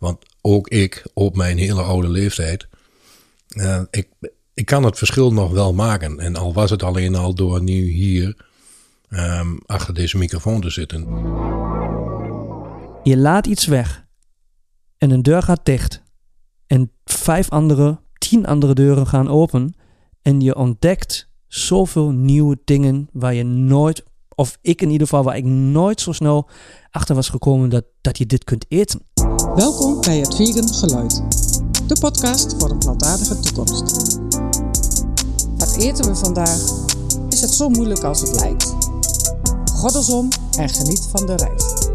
Want ook ik, op mijn hele oude leeftijd, uh, ik, ik kan het verschil nog wel maken. En al was het alleen al door nu hier um, achter deze microfoon te zitten. Je laat iets weg en een deur gaat dicht. En vijf andere, tien andere deuren gaan open. En je ontdekt zoveel nieuwe dingen waar je nooit, of ik in ieder geval, waar ik nooit zo snel achter was gekomen dat, dat je dit kunt eten. Welkom bij het Vegan Geluid, de podcast voor een plantaardige toekomst. Wat eten we vandaag? Is het zo moeilijk als het lijkt? Goddelsom en geniet van de reis.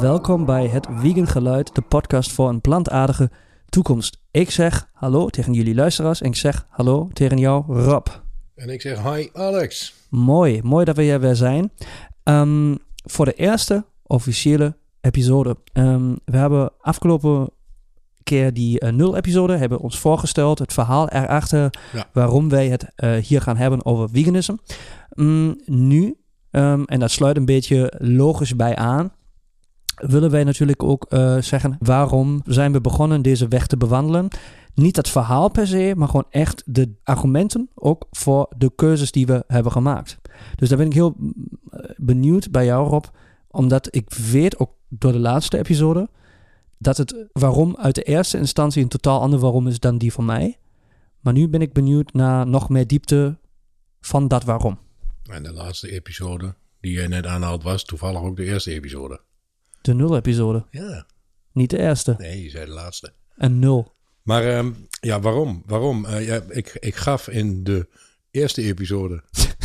Welkom bij het Vegan Geluid, de podcast voor een plantaardige toekomst. Ik zeg hallo tegen jullie luisteraars en ik zeg hallo tegen jou, Rob. En ik zeg hi, Alex. Mooi, mooi dat we hier weer zijn. Um, voor de eerste officiële episode. Um, we hebben afgelopen keer die uh, nul episode hebben ons voorgesteld, het verhaal erachter, ja. waarom wij het uh, hier gaan hebben over veganisme. Um, nu, um, en dat sluit een beetje logisch bij aan, willen wij natuurlijk ook uh, zeggen waarom zijn we begonnen deze weg te bewandelen. Niet het verhaal per se, maar gewoon echt de argumenten ook voor de keuzes die we hebben gemaakt. Dus daar ben ik heel benieuwd bij jou, Rob, omdat ik weet ook door de laatste episode dat het waarom uit de eerste instantie een totaal ander waarom is dan die van mij. Maar nu ben ik benieuwd naar nog meer diepte van dat waarom. En de laatste episode die jij net aanhaalt was toevallig ook de eerste episode. De nul episode? Ja. Niet de eerste? Nee, je zei de laatste. En nul. Maar um, ja, waarom? Waarom? Uh, ja, ik, ik gaf in de eerste episode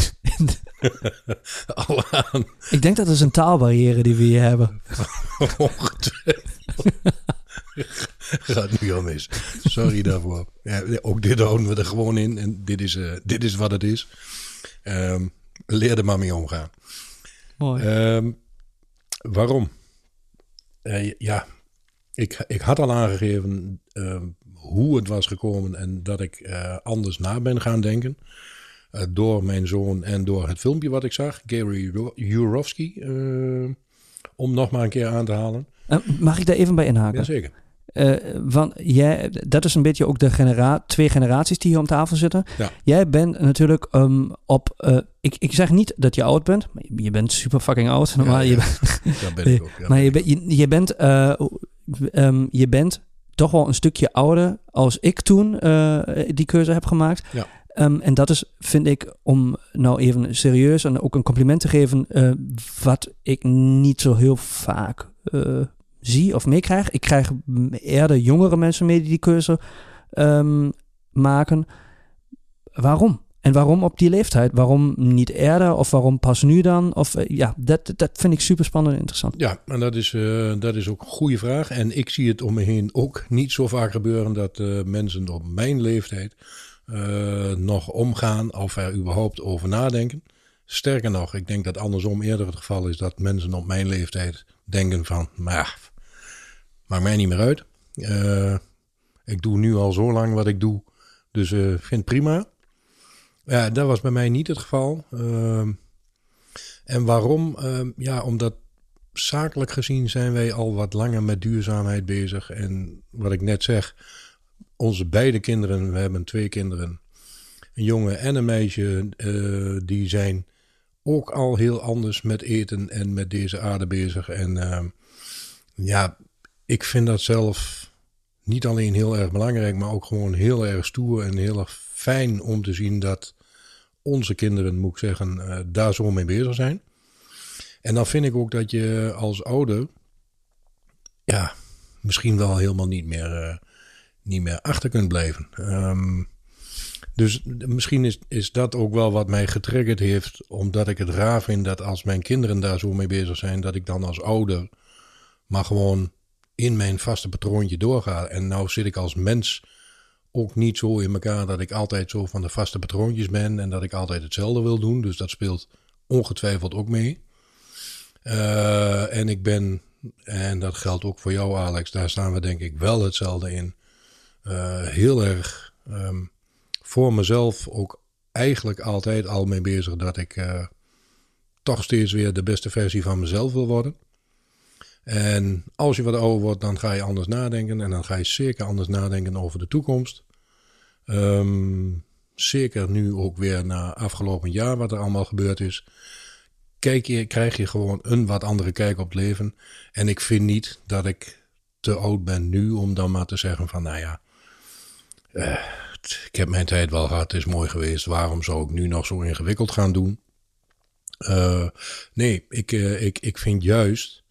al aan. Ik denk dat is een taalbarrière die we hier hebben. Gaat nu al mis. Sorry daarvoor. Ja, ook dit houden we er gewoon in. En dit is, uh, dit is wat het is. Um, leer er maar mee omgaan. Mooi. Um, waarom? Uh, ja, ik, ik had al aangegeven uh, hoe het was gekomen en dat ik uh, anders na ben gaan denken. Uh, door mijn zoon en door het filmpje wat ik zag, Gary Jurovsky, om nog maar een keer aan te halen. mag ik daar even bij inhaken? Jazeker. Uh, want jij, dat is een beetje ook de genera twee generaties die hier om tafel zitten. Ja. Jij bent natuurlijk um, op. Uh, ik, ik zeg niet dat je oud bent. Maar je bent super fucking oud. Maar ja. je, bent, dat ben ik ook. Maar je, ben, je, je, bent, uh, um, je bent toch wel een stukje ouder als ik toen die keuze heb gemaakt. Ja. Um, en dat is, vind ik, om nou even serieus en ook een compliment te geven, wat ik niet zo heel vaak zie of meekrijg. Ik krijg eerder jongere mensen mee die die keuze um, maken. Waarom? En waarom op die leeftijd? Waarom niet eerder? Of waarom pas nu dan? Of uh, ja, dat, dat vind ik super spannend en interessant. Ja, en dat is, dat is ook een goede vraag. En ik zie het om me heen ook niet zo vaak gebeuren dat mensen op mijn leeftijd nog omgaan of er überhaupt over nadenken. Sterker nog, ik denk dat andersom eerder het geval is dat mensen op mijn leeftijd denken van, maar maakt mij niet meer uit. Uh, ik doe nu al zo lang wat ik doe, dus uh, vind prima. Ja, dat was bij mij niet het geval. En waarom? ja, omdat zakelijk gezien zijn wij al wat langer met duurzaamheid bezig. En wat ik net zeg, onze beide kinderen, we hebben twee kinderen, een jongen en een meisje, uh, die zijn ook al heel anders met eten en met deze aarde bezig. En uh, ja, ik vind dat zelf niet alleen heel erg belangrijk, maar ook gewoon heel erg stoer en heel erg fijn om te zien dat onze kinderen, moet ik zeggen, uh, daar zo mee bezig zijn. En dan vind ik ook dat je als ouder, ja, misschien wel helemaal niet meer, niet meer achter kunt blijven. Um, dus misschien is, is dat ook wel wat mij getriggerd heeft, omdat ik het raar vind dat als mijn kinderen daar zo mee bezig zijn, dat ik dan als ouder maar gewoon in mijn vaste patroontje doorga. En nou zit ik als mens ook niet zo in elkaar dat ik altijd zo van de vaste patroontjes ben en dat ik altijd hetzelfde wil doen. Dus dat speelt ongetwijfeld ook mee. Uh, en ik ben, en dat geldt ook voor jou Alex, daar staan we denk ik wel hetzelfde in. Uh, heel erg um, voor mezelf ook eigenlijk altijd al mee bezig dat ik uh, toch steeds weer de beste versie van mezelf wil worden. En als je wat ouder wordt, dan ga je anders nadenken. En dan ga je zeker anders nadenken over de toekomst. Ehm, zeker nu ook weer na afgelopen jaar wat er allemaal gebeurd is. Kijk je, krijg je gewoon een wat andere kijk op het leven. En ik vind niet dat ik te oud ben nu om dan maar te zeggen van nou ja, ik heb mijn tijd wel gehad, het is mooi geweest. Waarom zou ik nu nog zo ingewikkeld gaan doen? Uh, nee, ik, uh, ik, ik vind juist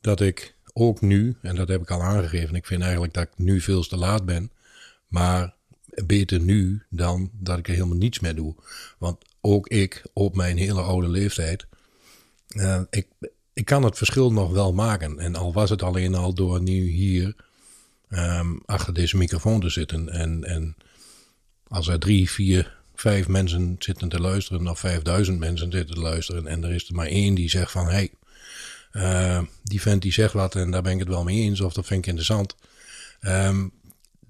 dat ik ook nu, en dat heb ik al aangegeven, ik vind eigenlijk dat ik nu veel te laat ben. Maar beter nu dan dat ik er helemaal niets mee doe. Want ook ik op mijn hele oude leeftijd, uh, ik, ik kan het verschil nog wel maken. En al was het alleen al door nu hier um, achter deze microfoon te zitten. En, en als er drie, vier, vijf mensen zitten te luisteren, of vijfduizend mensen zitten te luisteren, en er is er maar één die zegt van, hé, hey, uh, die vent die zegt wat en daar ben ik het wel mee eens, of dat vind ik interessant. Um,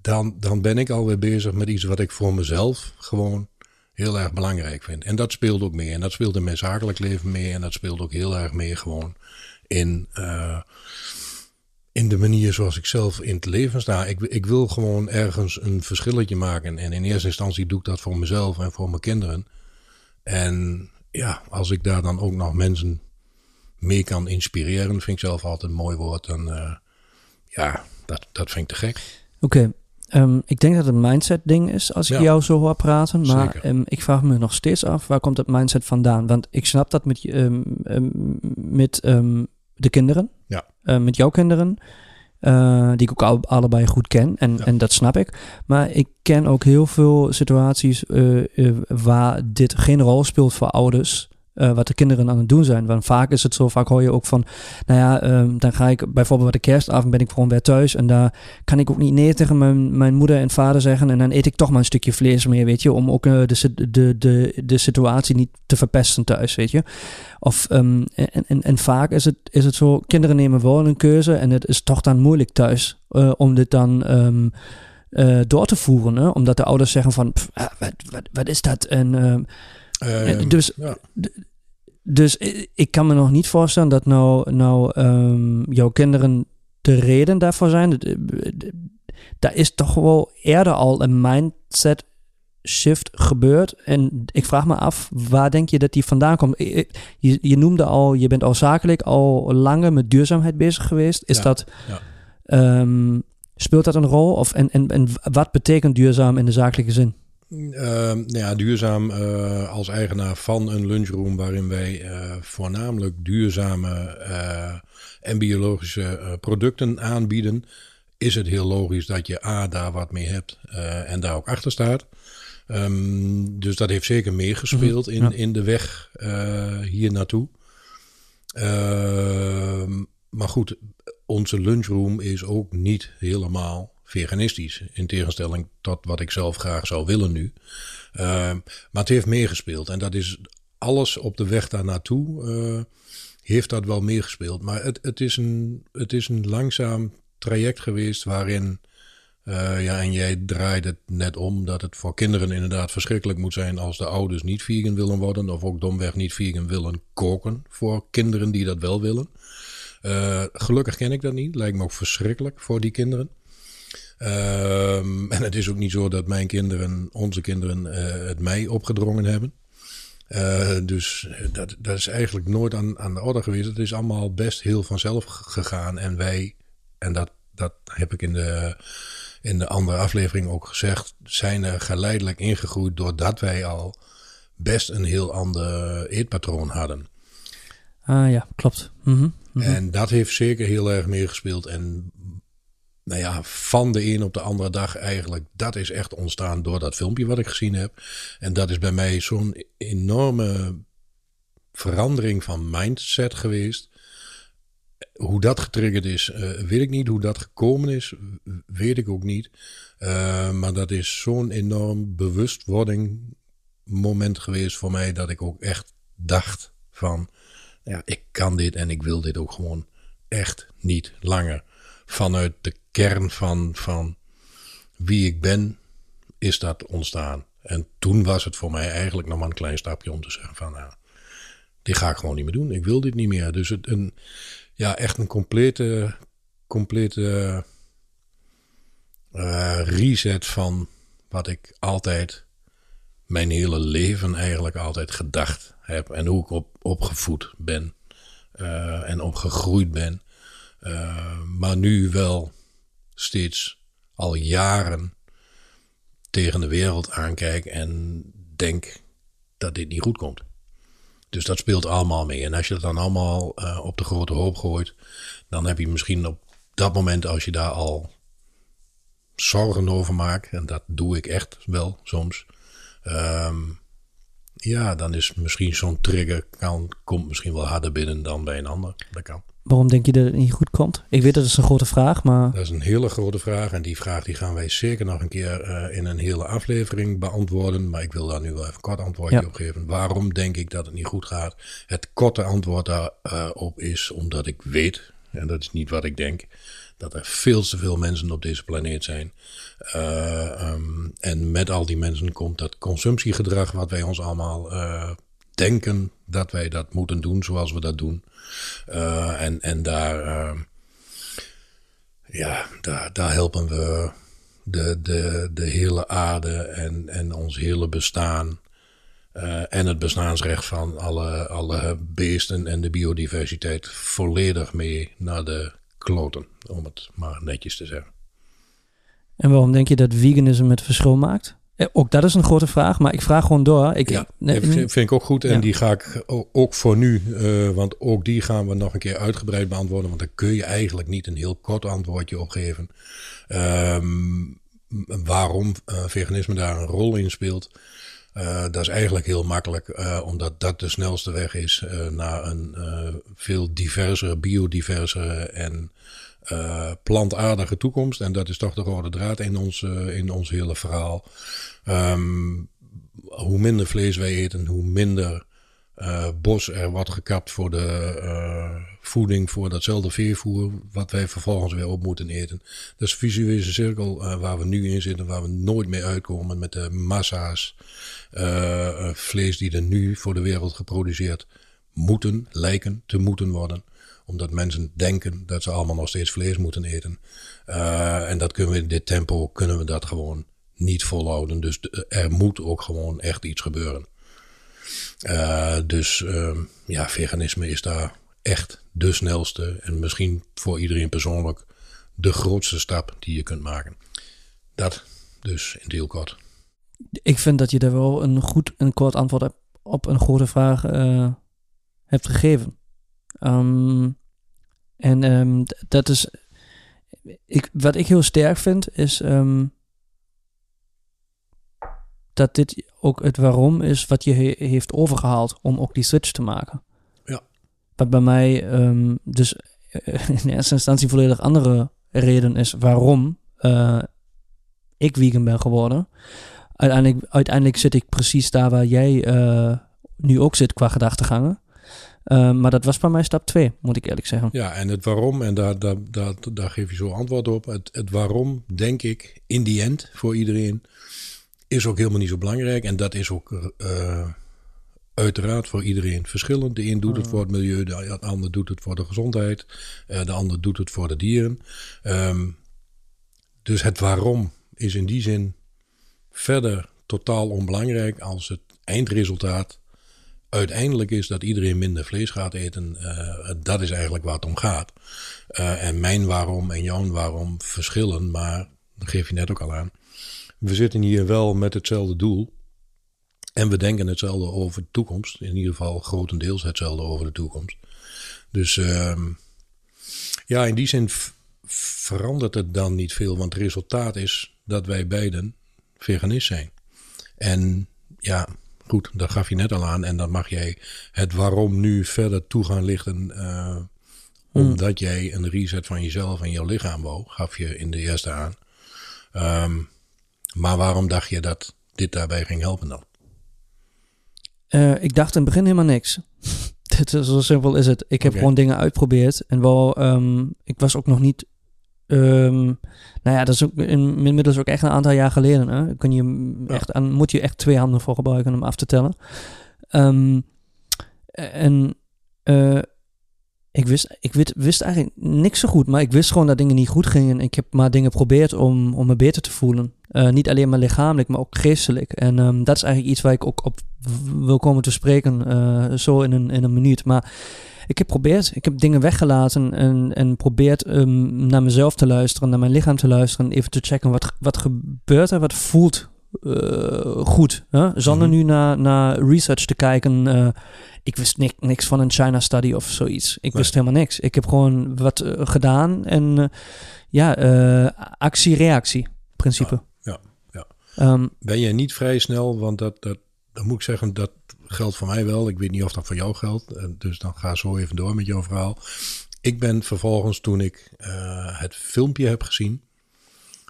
dan, dan ben ik alweer bezig met iets wat ik voor mezelf gewoon heel erg belangrijk vind. En dat speelt ook mee. En dat speelt in mijn zakelijk leven mee. En dat speelt ook heel erg mee gewoon in, uh, in de manier zoals ik zelf in het leven sta. Ik, ik wil gewoon ergens een verschilletje maken. En in eerste instantie doe ik dat voor mezelf en voor mijn kinderen. En ja, als ik daar dan ook nog mensen mee kan inspireren, vind ik zelf altijd een mooi woord. En uh, ja, dat, dat vind ik te gek. Oké, okay. Um, ik denk dat het een mindset ding is als ik ja. jou zo hoor praten. Maar um, ik vraag me nog steeds af, waar komt dat mindset vandaan? Want ik snap dat met, um, met de kinderen. Ja. Uh, met jouw kinderen. Uh, die ik ook al, allebei goed ken. En, ja. en dat snap ik. Maar ik ken ook heel veel situaties uh, waar dit geen rol speelt voor ouders. Uh, wat de kinderen aan het doen zijn. Want vaak is het zo, vaak hoor je ook van, nou ja, um, dan ga ik bijvoorbeeld bij de kerstavond ben ik gewoon weer thuis en daar kan ik ook niet nee tegen mijn, mijn moeder en vader zeggen en dan eet ik toch maar een stukje vlees meer, weet je, om ook uh, de, de, de, de situatie niet te verpesten thuis, weet je. Of, um, en, en, en vaak is het, is het zo, kinderen nemen wel een keuze en het is toch dan moeilijk thuis uh, om dit dan... Uh, door te voeren, hè? omdat de ouders zeggen van, pff, wat, wat, wat is dat? En uh, dus, ja. dus ik kan me nog niet voorstellen dat nou, nou um, jouw kinderen de reden daarvoor zijn. Daar is toch wel eerder al een mindset shift gebeurd. En ik vraag me af, waar denk je dat die vandaan komt? Je, je noemde al, je bent al zakelijk al langer met duurzaamheid bezig geweest. Is ja, dat... Ja. Um, speelt dat een rol? Of, en, en, en wat betekent duurzaam in de zakelijke zin? Uh, nou ja, duurzaam uh, als eigenaar van een lunchroom waarin wij uh, voornamelijk duurzame uh, en biologische producten aanbieden, is het heel logisch dat je A daar wat mee hebt en daar ook achter staat. Um, dus dat heeft zeker meegespeeld in, Ja. in de weg hier naartoe. Ehm, maar goed, onze lunchroom is ook niet helemaal veganistisch. In tegenstelling tot wat ik zelf graag zou willen nu. Uh, maar het heeft meegespeeld. En dat is alles op de weg daar naartoe. Uh, heeft dat wel meegespeeld. Maar het, het, is een, het is een langzaam traject geweest waarin. Uh, ja, en jij draait het net om dat het voor kinderen inderdaad verschrikkelijk moet zijn als de ouders niet vegan willen worden. Of ook domweg niet vegan willen koken voor kinderen die dat wel willen. Uh, gelukkig ken ik dat niet. Lijkt me ook verschrikkelijk voor die kinderen. Um, en het is ook niet zo dat mijn kinderen, onze kinderen, uh, het mij opgedrongen hebben. Uh, dus dat, dat is eigenlijk nooit aan, aan de orde geweest. Het is allemaal best heel vanzelf gegaan. En wij, en dat, dat heb ik in de, in de andere aflevering ook gezegd, zijn er geleidelijk ingegroeid doordat wij al best een heel ander eetpatroon hadden. Ah ja, klopt. Mm -hmm. Mm -hmm. En dat heeft zeker heel erg meegespeeld. En nou ja, van de een op de andere dag eigenlijk. Dat is echt ontstaan door dat filmpje wat ik gezien heb. En dat is bij mij zo'n enorme verandering van mindset geweest. Hoe dat getriggerd is, uh, weet ik niet. Hoe dat gekomen is, weet ik ook niet. Uh, maar dat is zo'n enorm bewustwording moment geweest voor mij. Dat ik ook echt dacht van, ja, ik kan dit en ik wil dit ook gewoon echt niet langer. Vanuit de kern van, van wie ik ben, is dat ontstaan. En toen was het voor mij eigenlijk nog maar een klein stapje om te zeggen van, nou, dit ga ik gewoon niet meer doen. Ik wil dit niet meer. Dus het, een, ja, echt een complete, complete eh, reset van wat ik altijd, mijn hele leven eigenlijk altijd gedacht heb. En hoe ik op, opgevoed ben uh, en opgegroeid ben. Uh, maar nu wel steeds al jaren tegen de wereld aankijk en denk dat dit niet goed komt. Dus dat speelt allemaal mee. En als je het dan allemaal uh, op de grote hoop gooit, dan heb je misschien op dat moment, als je daar al zorgen over maakt, en dat doe ik echt wel soms, um, ja, dan is misschien zo'n trigger kan, komt misschien wel harder binnen dan bij een ander. Dat kan. Waarom denk je dat het niet goed komt? Ik weet dat het een grote vraag, maar... Dat is een hele grote vraag en die vraag die gaan wij zeker nog een keer uh, in een hele aflevering beantwoorden. Maar ik wil daar nu wel even een kort antwoordje ja. op geven. Waarom denk ik dat het niet goed gaat? Het korte antwoord daarop uh, is omdat ik weet, en dat is niet wat ik denk, dat er veel te veel mensen op deze planeet zijn. Uh, um, en met al die mensen komt dat consumptiegedrag wat wij ons allemaal denken dat wij dat moeten doen zoals we dat doen. Uh, en, en daar, uh, ja, daar, daar helpen we de, de, de hele aarde en, en ons hele bestaan. Uh, en het bestaansrecht van alle, alle beesten en de biodiversiteit volledig mee naar de kloten, om het maar netjes te zeggen. En waarom denk je dat veganisme het verschil maakt? Ook dat is een grote vraag, maar ik vraag gewoon door. Ik, ja, nee, vind ik ook goed. En ja. die ga ik ook voor nu, uh, want ook die gaan we nog een keer uitgebreid beantwoorden. Want daar kun je eigenlijk niet een heel kort antwoordje op geven. Um, waarom uh, veganisme daar een rol in speelt. Uh, dat is eigenlijk heel makkelijk, omdat dat de snelste weg is naar een veel diversere, biodiversere en plantaardige toekomst. En dat is toch de rode draad in ons, in ons hele verhaal. Um, hoe minder vlees wij eten, hoe minder uh, bos er wordt gekapt voor de uh, voeding, voor datzelfde veevoer, wat wij vervolgens weer op moeten eten. Dat is een visuele cirkel uh, waar we nu in zitten, waar we nooit mee uitkomen met de massa's vlees die er nu voor de wereld geproduceerd moeten, lijken te moeten worden omdat mensen denken dat ze allemaal nog steeds vlees moeten eten. Uh, en dat kunnen we in dit tempo, kunnen we dat gewoon niet volhouden. Dus er moet ook gewoon echt iets gebeuren. Uh, dus uh, ja, veganisme is daar echt de snelste en misschien voor iedereen persoonlijk de grootste stap die je kunt maken. Dat dus in heel kort. Ik vind dat je daar wel een goed en kort antwoord op een grote vraag uh, hebt gegeven. Um, en um, dat is. Ik, wat ik heel sterk vind is. Um, dat dit ook het waarom is wat je he heeft overgehaald om ook die switch te maken. Ja. Wat bij mij dus in eerste instantie volledig andere reden is waarom uh, ik vegan ben geworden. Uiteindelijk, uiteindelijk zit ik precies daar waar jij uh, nu ook zit qua gedachtegangen. Uh, maar dat was bij mij stap 2, moet ik eerlijk zeggen. Ja, en het waarom, en daar, daar, daar, daar geef je zo antwoord op. Het, het waarom, denk ik, in die end voor iedereen is ook helemaal niet zo belangrijk. En dat is ook uh, uiteraard voor iedereen verschillend. De een doet het voor het milieu, de ander doet het voor de gezondheid. Uh, de ander doet het voor de dieren. Um, dus het waarom is in die zin verder totaal onbelangrijk als het eindresultaat uiteindelijk is dat iedereen minder vlees gaat eten. Uh, dat is eigenlijk waar het om gaat. Uh, en mijn waarom en jouw waarom verschillen, maar dat geef je net ook al aan we zitten hier wel met hetzelfde doel. En we denken hetzelfde over de toekomst. In ieder geval grotendeels hetzelfde over de toekomst. Dus uh, ja, in die zin verandert het dan niet veel. Want het resultaat is dat wij beiden veganist zijn. En ja, goed, dat gaf je net al aan. En dan mag jij het waarom nu verder toe gaan lichten. Uh, omdat jij een reset van jezelf en jouw lichaam wou, gaf je in de eerste aan. Um, maar waarom dacht je dat dit daarbij ging helpen dan? Uh, ik dacht in het begin helemaal niks. dit is, zo simpel is het. Ik heb okay. gewoon dingen uitgeprobeerd. En wel, um, ik was ook nog niet. Um, nou ja, dat is ook in, inmiddels ook echt een aantal jaar geleden. Hè? Kun je ja. echt aan, moet je echt twee handen voor gebruiken om af te tellen. Um, en uh, ik wist, ik wist, wist eigenlijk niks zo goed, maar ik wist gewoon dat dingen niet goed gingen. Ik heb maar dingen geprobeerd om, om me beter te voelen. Uh, niet alleen maar lichamelijk, maar ook geestelijk. En um, dat is eigenlijk iets waar ik ook op wil komen te spreken, uh, zo in een, in een minuut. Maar ik heb geprobeerd, ik heb dingen weggelaten en, en probeerd um, naar mezelf te luisteren, naar mijn lichaam te luisteren. Even te checken wat, wat gebeurt er, wat voelt uh, goed. Hè? Zonder mm -hmm. nu naar, naar research te kijken. Uh, ik wist niks, niks van een China study of zoiets. Ik nee. wist helemaal niks. Ik heb gewoon wat uh, gedaan en ja, actie-reactie principe. Ja, ja. ja. Um, ben je niet vrij snel, want dat, dat, dan moet ik zeggen, dat geldt voor mij wel. Ik weet niet of dat voor jou geldt. Dus dan ga zo even door met jouw verhaal. Ik ben vervolgens, toen ik het filmpje heb gezien,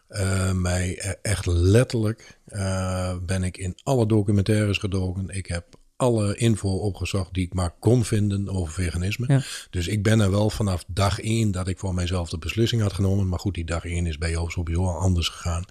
uh, mij echt letterlijk uh, ben ik in alle documentaires gedoken. Ik heb alle info opgezocht die ik maar kon vinden over veganisme. Ja. Dus ik ben er wel vanaf dag één dat ik voor mijzelf de beslissing had genomen. Maar goed, die dag één is bij jou sowieso anders gegaan.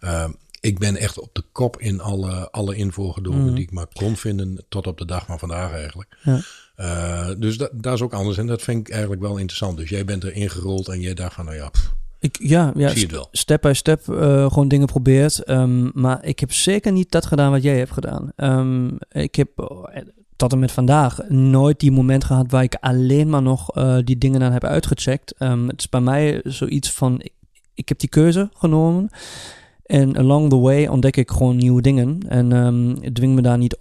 Uh, ik ben echt op de kop in alle, alle gedoken mm. die ik maar kon vinden tot op de dag van vandaag eigenlijk. Ja. Uh, dus dat, dat is ook anders en dat vind ik eigenlijk wel interessant. Dus jij bent er ingerold en jij dacht van nou ja... Pff, ik, ja, ja Zie het wel. step by step uh, gewoon dingen probeert. Um, maar ik heb zeker niet dat gedaan wat jij hebt gedaan. Um, ik heb uh, tot en met vandaag nooit die moment gehad waar ik alleen maar nog uh, die dingen aan heb uitgecheckt. Um, het is bij mij zoiets van, ik, ik, heb die keuze genomen. En along the way ontdek ik gewoon nieuwe dingen. En um, dwing me daar niet.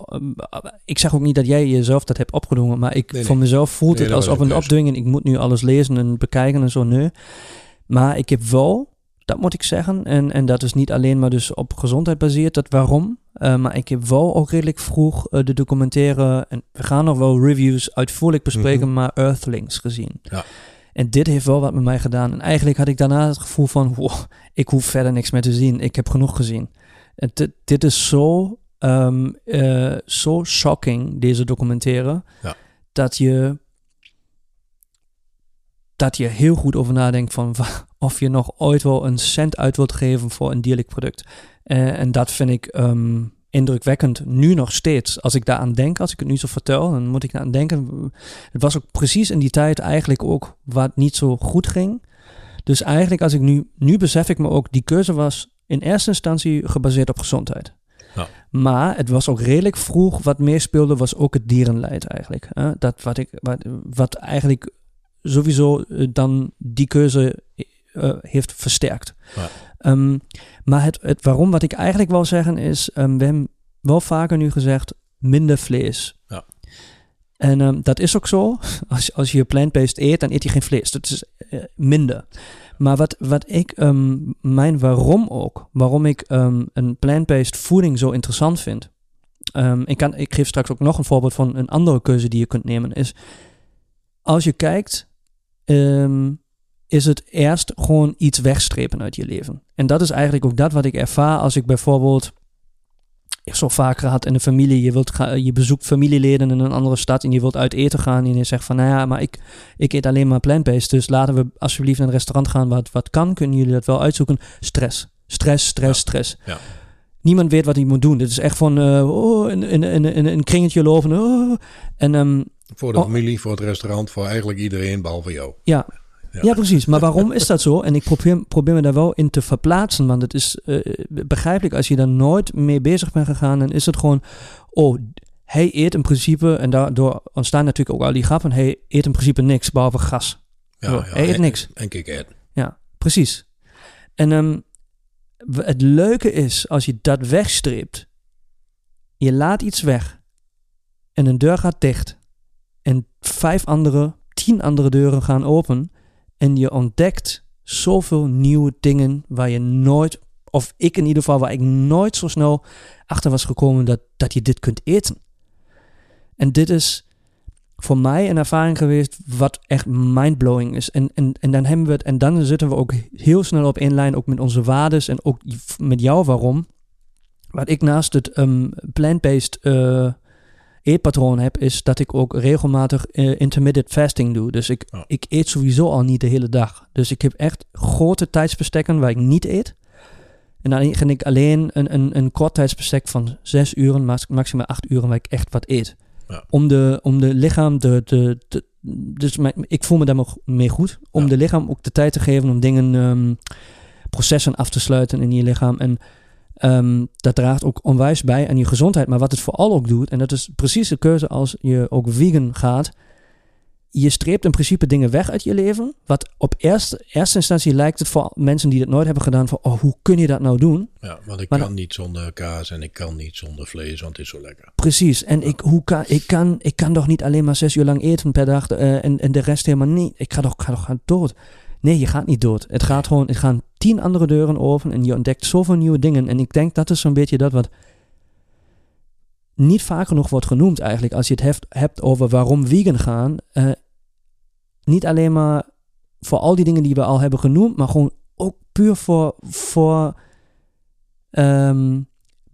ik zeg ook niet dat jij jezelf dat hebt opgedrongen. Maar ik, nee, voor mezelf voelt nee, het alsof een opdwingen. Ik moet nu alles lezen en bekijken en zo. Nee. Maar ik heb wel, dat moet ik zeggen, en, en dat is niet alleen maar dus op gezondheid baseerd, dat waarom. Uh, maar ik heb wel ook redelijk vroeg uh, de documentaire, en we gaan nog wel reviews uitvoerig bespreken, mm -hmm. maar Earthlings gezien. Ja. En dit heeft wel wat met mij gedaan. En eigenlijk had ik daarna het gevoel van, wow, ik hoef verder niks meer te zien. Ik heb genoeg gezien. En dit, dit is zo, um, uh, zo shocking, deze documentaire, ja. dat je dat je heel goed over nadenkt van of je nog ooit wel een cent uit wilt geven voor een dierlijk product. Uh, en dat vind ik um, indrukwekkend, nu nog steeds. Als ik daaraan denk, als ik het nu zo vertel, dan moet ik aan denken. Het was ook precies in die tijd eigenlijk ook wat niet zo goed ging. Dus eigenlijk als ik nu, nu besef ik me ook, die keuze was in eerste instantie gebaseerd op gezondheid. Ja. Maar het was ook redelijk vroeg, wat meer speelde, was ook het dierenleid eigenlijk. Uh, dat wat, ik, wat, wat eigenlijk sowieso uh, dan die keuze uh, heeft versterkt. Ja. Um, maar het, het waarom, wat ik eigenlijk wil zeggen is, um, we hebben wel vaker nu gezegd, minder vlees. Ja. En um, dat is ook zo. Als, als je plant-based eet, dan eet je geen vlees. Dat is uh, minder. Maar wat, wat ik, mijn waarom ook, waarom ik een plant-based voeding zo interessant vind. Ik, kan, ik geef straks ook nog een voorbeeld van een andere keuze die je kunt nemen. Is als je kijkt um, is het eerst gewoon iets wegstrepen uit je leven. En dat is eigenlijk ook dat wat ik ervaar als ik bijvoorbeeld ik zo vaak gehad in de familie. Je, wilt je bezoekt familieleden in een andere stad en je wilt uit eten gaan. En je zegt van, nou ja, maar ik, ik eet alleen maar plant-based. Dus laten we alsjeblieft naar een restaurant gaan wat, wat kan. Kunnen jullie dat wel uitzoeken? Stress. Stress, stress, ja. stress. Ja. Niemand weet wat hij moet doen. Dit is echt van, uh, oh, in, in, in, in, een kringetje lopen. Oh. En um, voor de oh. familie, voor het restaurant, voor eigenlijk iedereen behalve jou. Ja. Ja. ja. precies. Maar waarom is dat zo? En ik probeer, probeer me daar wel in te verplaatsen. Want het is uh, begrijpelijk, als je daar nooit mee bezig bent gegaan, dan is het gewoon, oh, hij eet in principe, en daardoor ontstaan natuurlijk ook al die grappen, hij eet in principe niks behalve gas. Ja, ja, hij eet en, niks. En. Ja, precies. En um, het leuke is, als je dat wegstreept, je laat iets weg en een deur gaat dicht en vijf andere, tien andere deuren gaan open. En je ontdekt zoveel nieuwe dingen waar je nooit, of ik in ieder geval, waar ik nooit zo snel achter was gekomen dat, dat je dit kunt eten. En dit is voor mij een ervaring geweest wat echt mindblowing is. En, en, en dan hebben we het, en dan zitten we ook heel snel op één lijn, ook met onze waardes en ook met jou waarom. Wat ik naast het um, plant-based uh, eetpatroon heb, is dat ik ook regelmatig uh, intermittent fasting doe. Dus ik, Oh. ik eet sowieso al niet de hele dag. Dus ik heb echt grote tijdsbestekken waar ik niet eet. En dan ga ik alleen een, een, een kort tijdsbestek van zes uren, max- maximaal acht uren, waar ik echt wat eet. Ja. Om, de, om de lichaam de, de, de, dus mijn- ik voel me daar nog mee goed. Om Ja. de lichaam ook de tijd te geven om dingen, ehm, processen af te sluiten in je lichaam. En ehm, dat draagt ook onwijs bij aan je gezondheid. Maar wat het vooral ook doet, en dat is precies de keuze als je ook vegan gaat. Je streept in principe dingen weg uit je leven. Wat op eerste, eerste instantie lijkt het voor mensen die dat nooit hebben gedaan van, oh, hoe kun je dat nou doen? Ja, want ik Maar kan niet zonder kaas en ik kan niet zonder vlees, want het is zo lekker. Precies. En ik, hoe kan, ik, kan, ik kan toch niet alleen maar zes uur lang eten per dag eh, en, en de rest helemaal niet. Ik ga toch, ga toch gaan dood. Nee, je gaat niet dood. Het gaat gewoon, het gaan tien andere deuren open en je ontdekt zoveel nieuwe dingen. En ik denk dat is zo'n beetje dat wat niet vaak genoeg wordt genoemd eigenlijk. Als je het hebt, hebt over waarom vegan gaan. eh, niet alleen maar voor al die dingen die we al hebben genoemd, maar gewoon ook puur voor, voor ehm,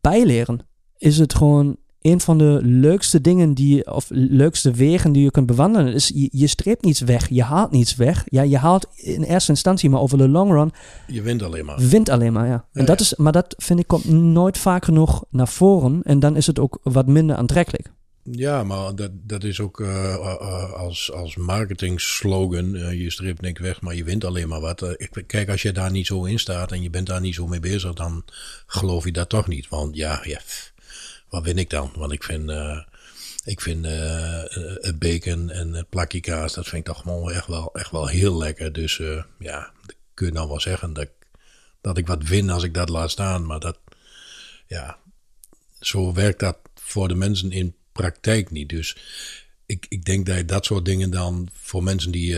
bijleren. Is het gewoon een van de leukste dingen die, of leukste wegen die je kunt bewandelen. Is je, je streept niets weg, je haalt niets weg. Ja, je haalt in eerste instantie, maar over de long run Je wint alleen maar. wint alleen maar, ja. En dat ja. is, maar dat vind ik komt nooit vaak genoeg naar voren. En dan is het ook wat minder aantrekkelijk. Ja, maar dat, dat is ook eh, eh, als, als marketing slogan. eh, je streept niks weg, maar je wint alleen maar wat. Eh, ik, kijk, als je daar niet zo in staat en je bent daar niet zo mee bezig, dan geloof je dat toch niet. Want ja, ja wat win ik dan? Want ik vind, eh, ik vind eh, het bacon en het plakje kaas, dat vind ik toch gewoon echt wel, echt wel heel lekker. Dus eh, ja, kun je nou wel zeggen dat, ik- dat ik wat win als ik dat laat staan. Maar dat, ja, zo werkt dat voor de mensen in praktijk niet. Dus ik, ik denk dat dat soort dingen dan voor mensen die,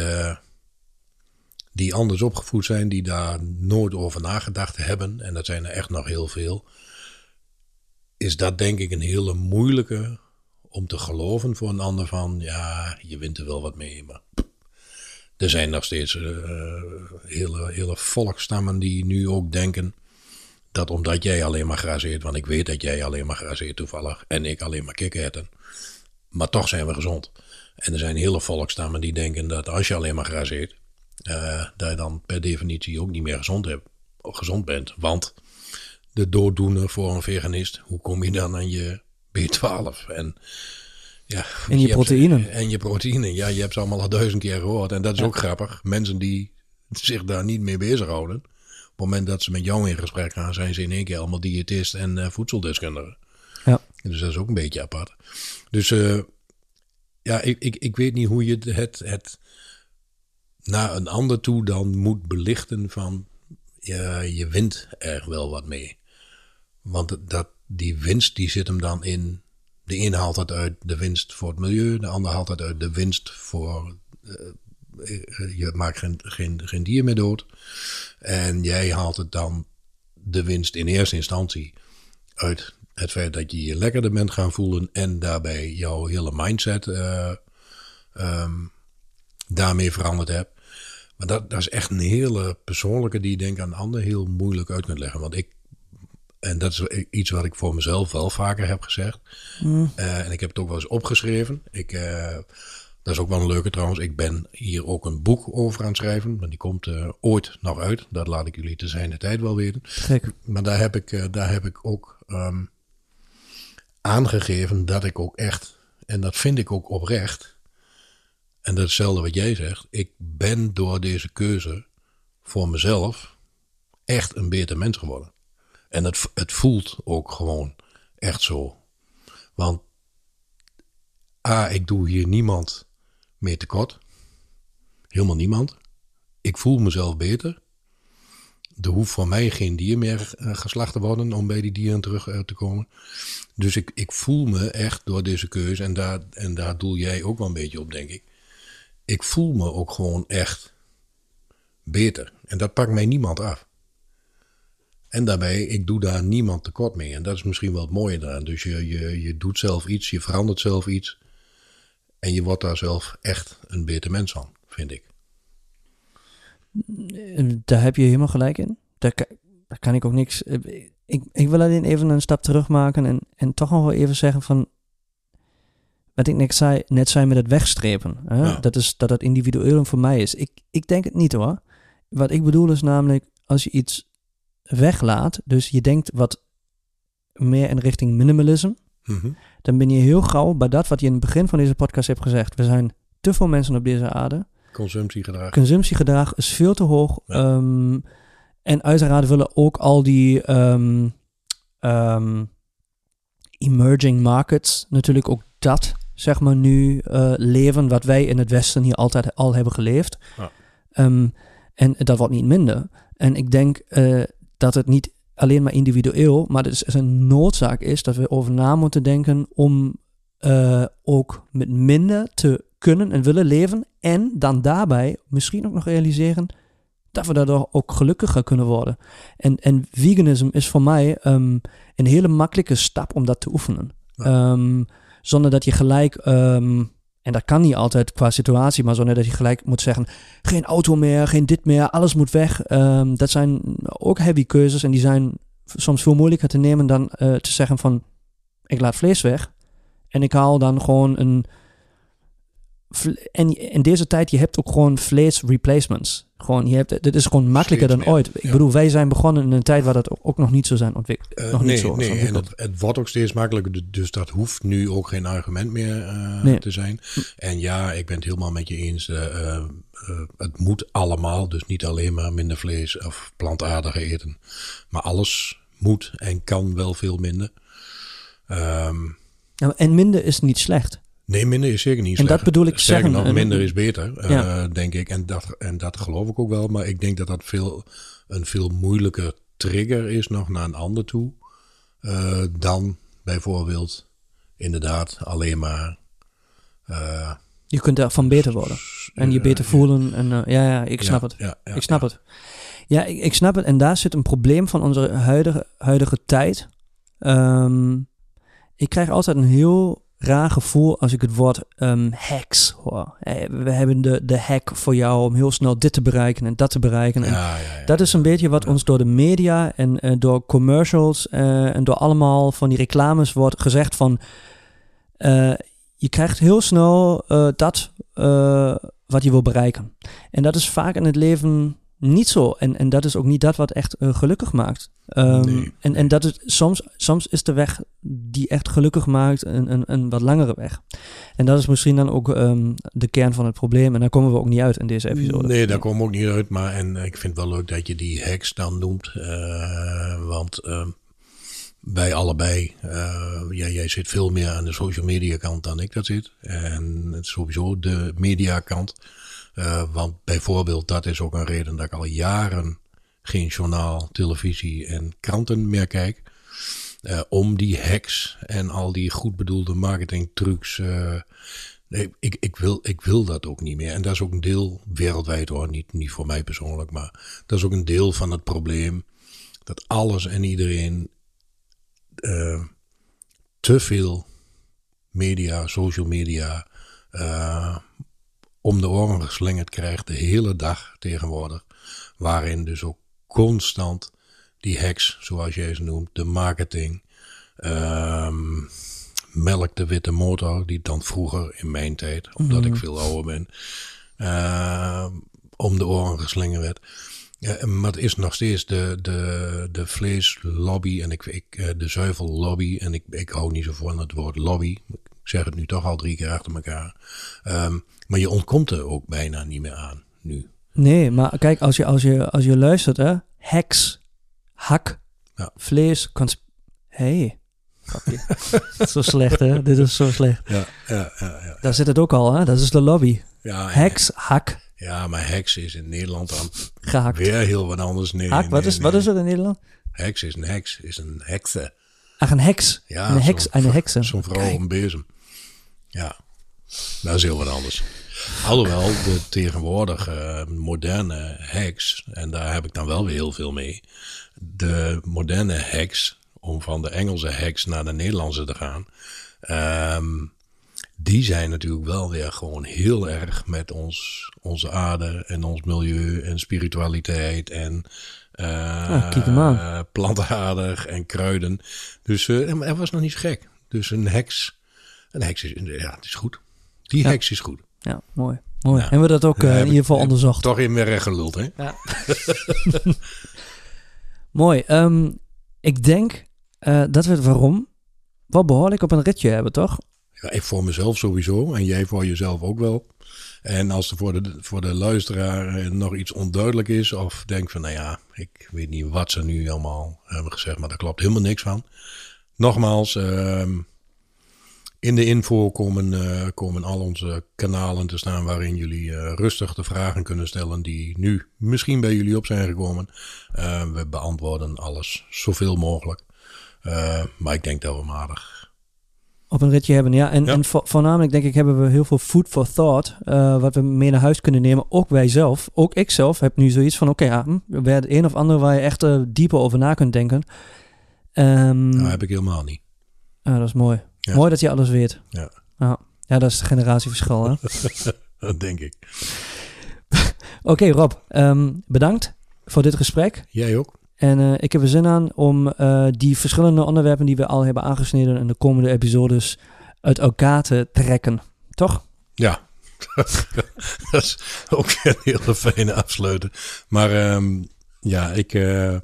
die anders opgevoed zijn, die daar nooit over nagedacht hebben, en dat zijn er echt nog heel veel, is dat denk ik een hele moeilijke om te geloven voor een ander van, ja, je wint er wel wat mee, maar er zijn nog steeds eh, hele, hele volkstammen die nu ook denken dat omdat jij alleen maar grazeert, want ik weet dat jij alleen maar grazeert toevallig en ik alleen maar kikkerherten, maar toch zijn we gezond. En er zijn hele volkstammen die denken dat als je alleen maar grazeert, eh, dat je dan per definitie ook niet meer gezond, hebt, gezond bent. Want de dooddoener voor een veganist, hoe kom je dan aan je B12? En, ja, En je hebt- proteïnen. En je proteïnen, ja, je hebt ze allemaal al duizend keer gehoord. En dat is ook grappig. Mensen die zich daar niet mee bezighouden. Op het moment dat ze met jou in gesprek gaan, zijn ze in één keer allemaal diëtist en eh, voedseldeskundige. Ja. Dus dat is ook een beetje apart. Dus eh, ja, ik, ik, ik weet niet hoe je het, het naar een ander toe dan moet belichten van ja, je wint er wel wat mee. Want dat- die winst die zit hem dan in. De een haalt het uit de winst voor het milieu, de ander haalt het uit de winst voor. eh, je maakt geen, geen, geen dier meer dood. En jij haalt het dan de winst in eerste instantie uit het feit dat je je lekkerder bent gaan voelen en daarbij jouw hele mindset eh, ehm, daarmee veranderd hebt. Maar dat, dat is echt een hele persoonlijke die ik denk aan een ander heel moeilijk uit kunt leggen. Want ik, en dat is iets wat ik voor mezelf wel vaker heb gezegd. Eh, en ik heb het ook wel eens opgeschreven. Ik, eh, dat is ook wel een leuke trouwens. Ik ben hier ook een boek over aan het schrijven. Maar die komt eh, ooit nog uit. Dat laat ik jullie te zijn de tijd wel weten. Gek. Maar daar heb ik, daar heb ik ook ehm, aangegeven dat ik ook echt, en dat vind ik ook oprecht, en dat is hetzelfde wat jij zegt, ik ben door deze keuze voor mezelf echt een beter mens geworden. En het, het voelt ook gewoon echt zo. Want A, ik doe hier niemand meer tekort. Helemaal niemand. Ik voel mezelf beter. Er hoeft voor mij geen dier meer eh, geslacht te worden om bij die dieren terug eh, te komen. Dus ik, ik voel me echt door deze keuze, en daar, en daar doel jij ook wel een beetje op, denk ik. Ik voel me ook gewoon echt beter. En dat pakt mij niemand af. En daarbij, ik doe daar niemand tekort mee. En dat is misschien wel het mooie daaraan. Dus je, je, je doet zelf iets, je verandert zelf iets. En je wordt daar zelf echt een beter mens van, vind ik. Daar heb je helemaal gelijk in. Daar, ka- daar kan ik ook niks. eh, Ik, ik wil alleen even een stap terug maken en, en toch nog wel even zeggen van. Wat ik net zei, net zei met het wegstrepen. Hè? Ja. Dat, is, dat het individueel voor mij is. Ik, ik denk het niet hoor. Wat ik bedoel is namelijk als je iets weglaat, dus je denkt wat meer in richting minimalisme, Mhm. dan ben je heel gauw bij dat wat je in het begin van deze podcast hebt gezegd. We zijn te veel mensen op deze aarde. Consumptiegedrag. Consumptiegedrag is veel te hoog. Ja. Ehm, en uiteraard willen ook al die ehm, ehm, emerging markets natuurlijk ook dat, zeg maar, nu eh, leven wat wij in het Westen hier altijd al hebben geleefd. Ja. En dat wordt niet minder. En ik denk eh, dat het niet alleen maar individueel, maar het is een noodzaak is dat we over na moeten denken om eh, ook met minder te kunnen en willen leven. En dan daarbij misschien ook nog realiseren dat we daardoor ook gelukkiger kunnen worden. En, en veganism is voor mij ehm, een hele makkelijke stap om dat te oefenen. Ja. Ehm, zonder dat je gelijk, ehm, en dat kan niet altijd qua situatie, maar zonder dat je gelijk moet zeggen: geen auto meer, geen dit meer, alles moet weg. Ehm, dat zijn ook heavy keuzes en die zijn soms veel moeilijker te nemen dan eh, te zeggen: van ik laat vlees weg en ik haal dan gewoon een. En in deze tijd, je hebt ook gewoon vlees replacements. Gewoon, je hebt, dit is gewoon makkelijker Steeds dan ooit. Ik ja. bedoel, wij zijn begonnen in een tijd waar dat ook nog niet zo zijn ontwikkeld. Eh, nog niet nee, zo is nee. en het, het wordt ook steeds makkelijker, du- dus dat hoeft nu ook geen argument meer eh, Nee. te zijn. En ja, ik ben het helemaal met je eens. eh, het moet allemaal, dus niet alleen maar minder vlees of plantaardig eten. Maar alles moet en kan wel veel minder. Ehm, en minder is niet slecht. Nee, minder is zeker niet En slecht. dat bedoel ik Sterker zeggen, nog, en- minder is beter, eh, denk ik. En dat, en dat geloof ik ook wel. Maar ik denk dat dat veel, een veel moeilijker trigger is nog naar een ander toe. eh, dan bijvoorbeeld inderdaad alleen maar... eh, Je kunt daarvan beter worden. En je eh, beter voelen. En, eh, ja, ja, ik snap ja, het. Ja, ik snap het. Ja, ik, ik snap het. En daar zit een probleem van onze huidige, huidige tijd. Ehm, ik krijg altijd een heel raar gevoel als ik het woord ehm, hacks hoor. Eh, We hebben de, de hack voor jou om heel snel dit te bereiken en dat te bereiken. En Ja, ja, ja. dat is een beetje wat ons door de media en eh, door commercials eh, en door allemaal van die reclames wordt gezegd van je krijgt heel snel dat wat je wil bereiken. En dat is vaak in het leven niet zo. En, en dat is ook niet dat wat echt eh, gelukkig maakt. Ehm, Nee. en, en dat is soms, soms is de weg die echt gelukkig maakt een, een, een wat langere weg. En dat is misschien dan ook ehm, de kern van het probleem. En daar komen we ook niet uit in deze episode. Nee, daar komen we ook niet uit. Maar en ik vind het wel leuk dat je die hacks dan noemt. eh, want ehm, wij allebei, eh, ja, jij zit veel meer aan de social media kant dan ik dat zit. En het is sowieso de media kant. Eh, want bijvoorbeeld, dat is ook een reden dat ik al jaren geen journaal, televisie en kranten meer kijk. Eh, om die hacks en al die goed bedoelde marketingtrucs. eh nee, ik, ik, wil, ik wil dat ook niet meer. En dat is ook een deel wereldwijd hoor, niet, niet voor mij persoonlijk, maar dat is ook een deel van het probleem. Dat alles en iedereen te veel media, social media, om de oren geslingerd krijgt de hele dag tegenwoordig. Waarin dus ook constant die hacks, zoals jij ze noemt, de marketing, ehm, melk de witte motor, die dan vroeger in mijn tijd, omdat ik veel ouder ben, eh, om de oren geslingerd werd. Ja, maar het is nog steeds de, de, de vleeslobby en ik, ik, eh, de zuivellobby. En ik, ik hou niet zo van het woord lobby. Ik zeg het nu toch al drie keer achter elkaar. Ehm, maar je ontkomt er ook bijna niet meer aan nu. Nee, maar kijk, als je, als je, als je luistert, hè, heks, hak, Ja. vlees, cons... Hey, zo slecht, hè? Dit is zo slecht. Ja, ja, ja. ja. Daar zit het ook al, hè? Dat is de lobby. Heks, hak, Ja, maar heks is in Nederland dan gehakt. weer heel wat anders. Nee, Hak, nee, wat, is, nee. wat is het in Nederland? Heks is een heks, is een hekse. Ach, een heks. Ja, een heks, een heksen. Zo'n vrouw op een bezem. Ja, dat is heel wat anders. Alhoewel de tegenwoordige moderne hacks, en daar heb ik dan wel weer heel veel mee. De moderne hacks, om van de Engelse hacks naar de Nederlandse te gaan. ehm, die zijn natuurlijk wel weer gewoon heel erg met ons, onze aarde en ons milieu en spiritualiteit en eh eh, plantaardig en kruiden. Dus eh, maar het was nog niet zo gek. Dus een heks, een heks is, ja, het is goed. Die Ja. heks is goed. Ja, mooi. mooi. Ja. Hebben we dat ook Ja, in ieder geval onderzocht? Toch in weer recht geluld, hè? Ja. Mooi. Ehm, ik denk eh, dat we het waarom wel behoorlijk op een ritje hebben, toch? Ja, ik voor mezelf sowieso en jij voor jezelf ook wel. En als er voor de, voor de luisteraar eh, nog iets onduidelijk is, of denkt van, nou ja, ik weet niet wat ze nu allemaal hebben gezegd, maar daar klopt helemaal niks van. Nogmaals, ehm, in de info komen, eh, komen al onze kanalen te staan waarin jullie eh, rustig de vragen kunnen stellen die nu misschien bij jullie op zijn gekomen. Eh, we beantwoorden alles zoveel mogelijk. Maar ik denk dat we matig. op een ritje hebben. Ja, en, Ja. en vo- voornamelijk denk ik hebben we heel veel food for thought, wat we mee naar huis kunnen nemen. Ook wij zelf, ook ik zelf heb nu zoiets van, oké, ja, hm, het een of ander waar je echt dieper over na kunt denken. Ehm, Dat heb ik helemaal niet. ah, dat is mooi. Ja. Mooi dat je alles weet. Ja. Ja, ja dat is het generatieverschil. hè? Dat denk ik. Oké, Rob, ehm, bedankt voor dit gesprek. Jij ook? En eh, ik heb er zin aan om eh, die verschillende onderwerpen die we al hebben aangesneden in de komende episodes uit elkaar te trekken. Toch? Ja, dat is ook een hele fijne afsluiten. Maar ehm, ja, ik, eh,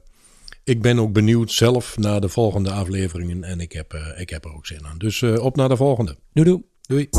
ik ben ook benieuwd zelf naar de volgende afleveringen. En ik heb, eh, ik heb er ook zin aan. Dus eh, op naar de volgende. Doei doei. Doei.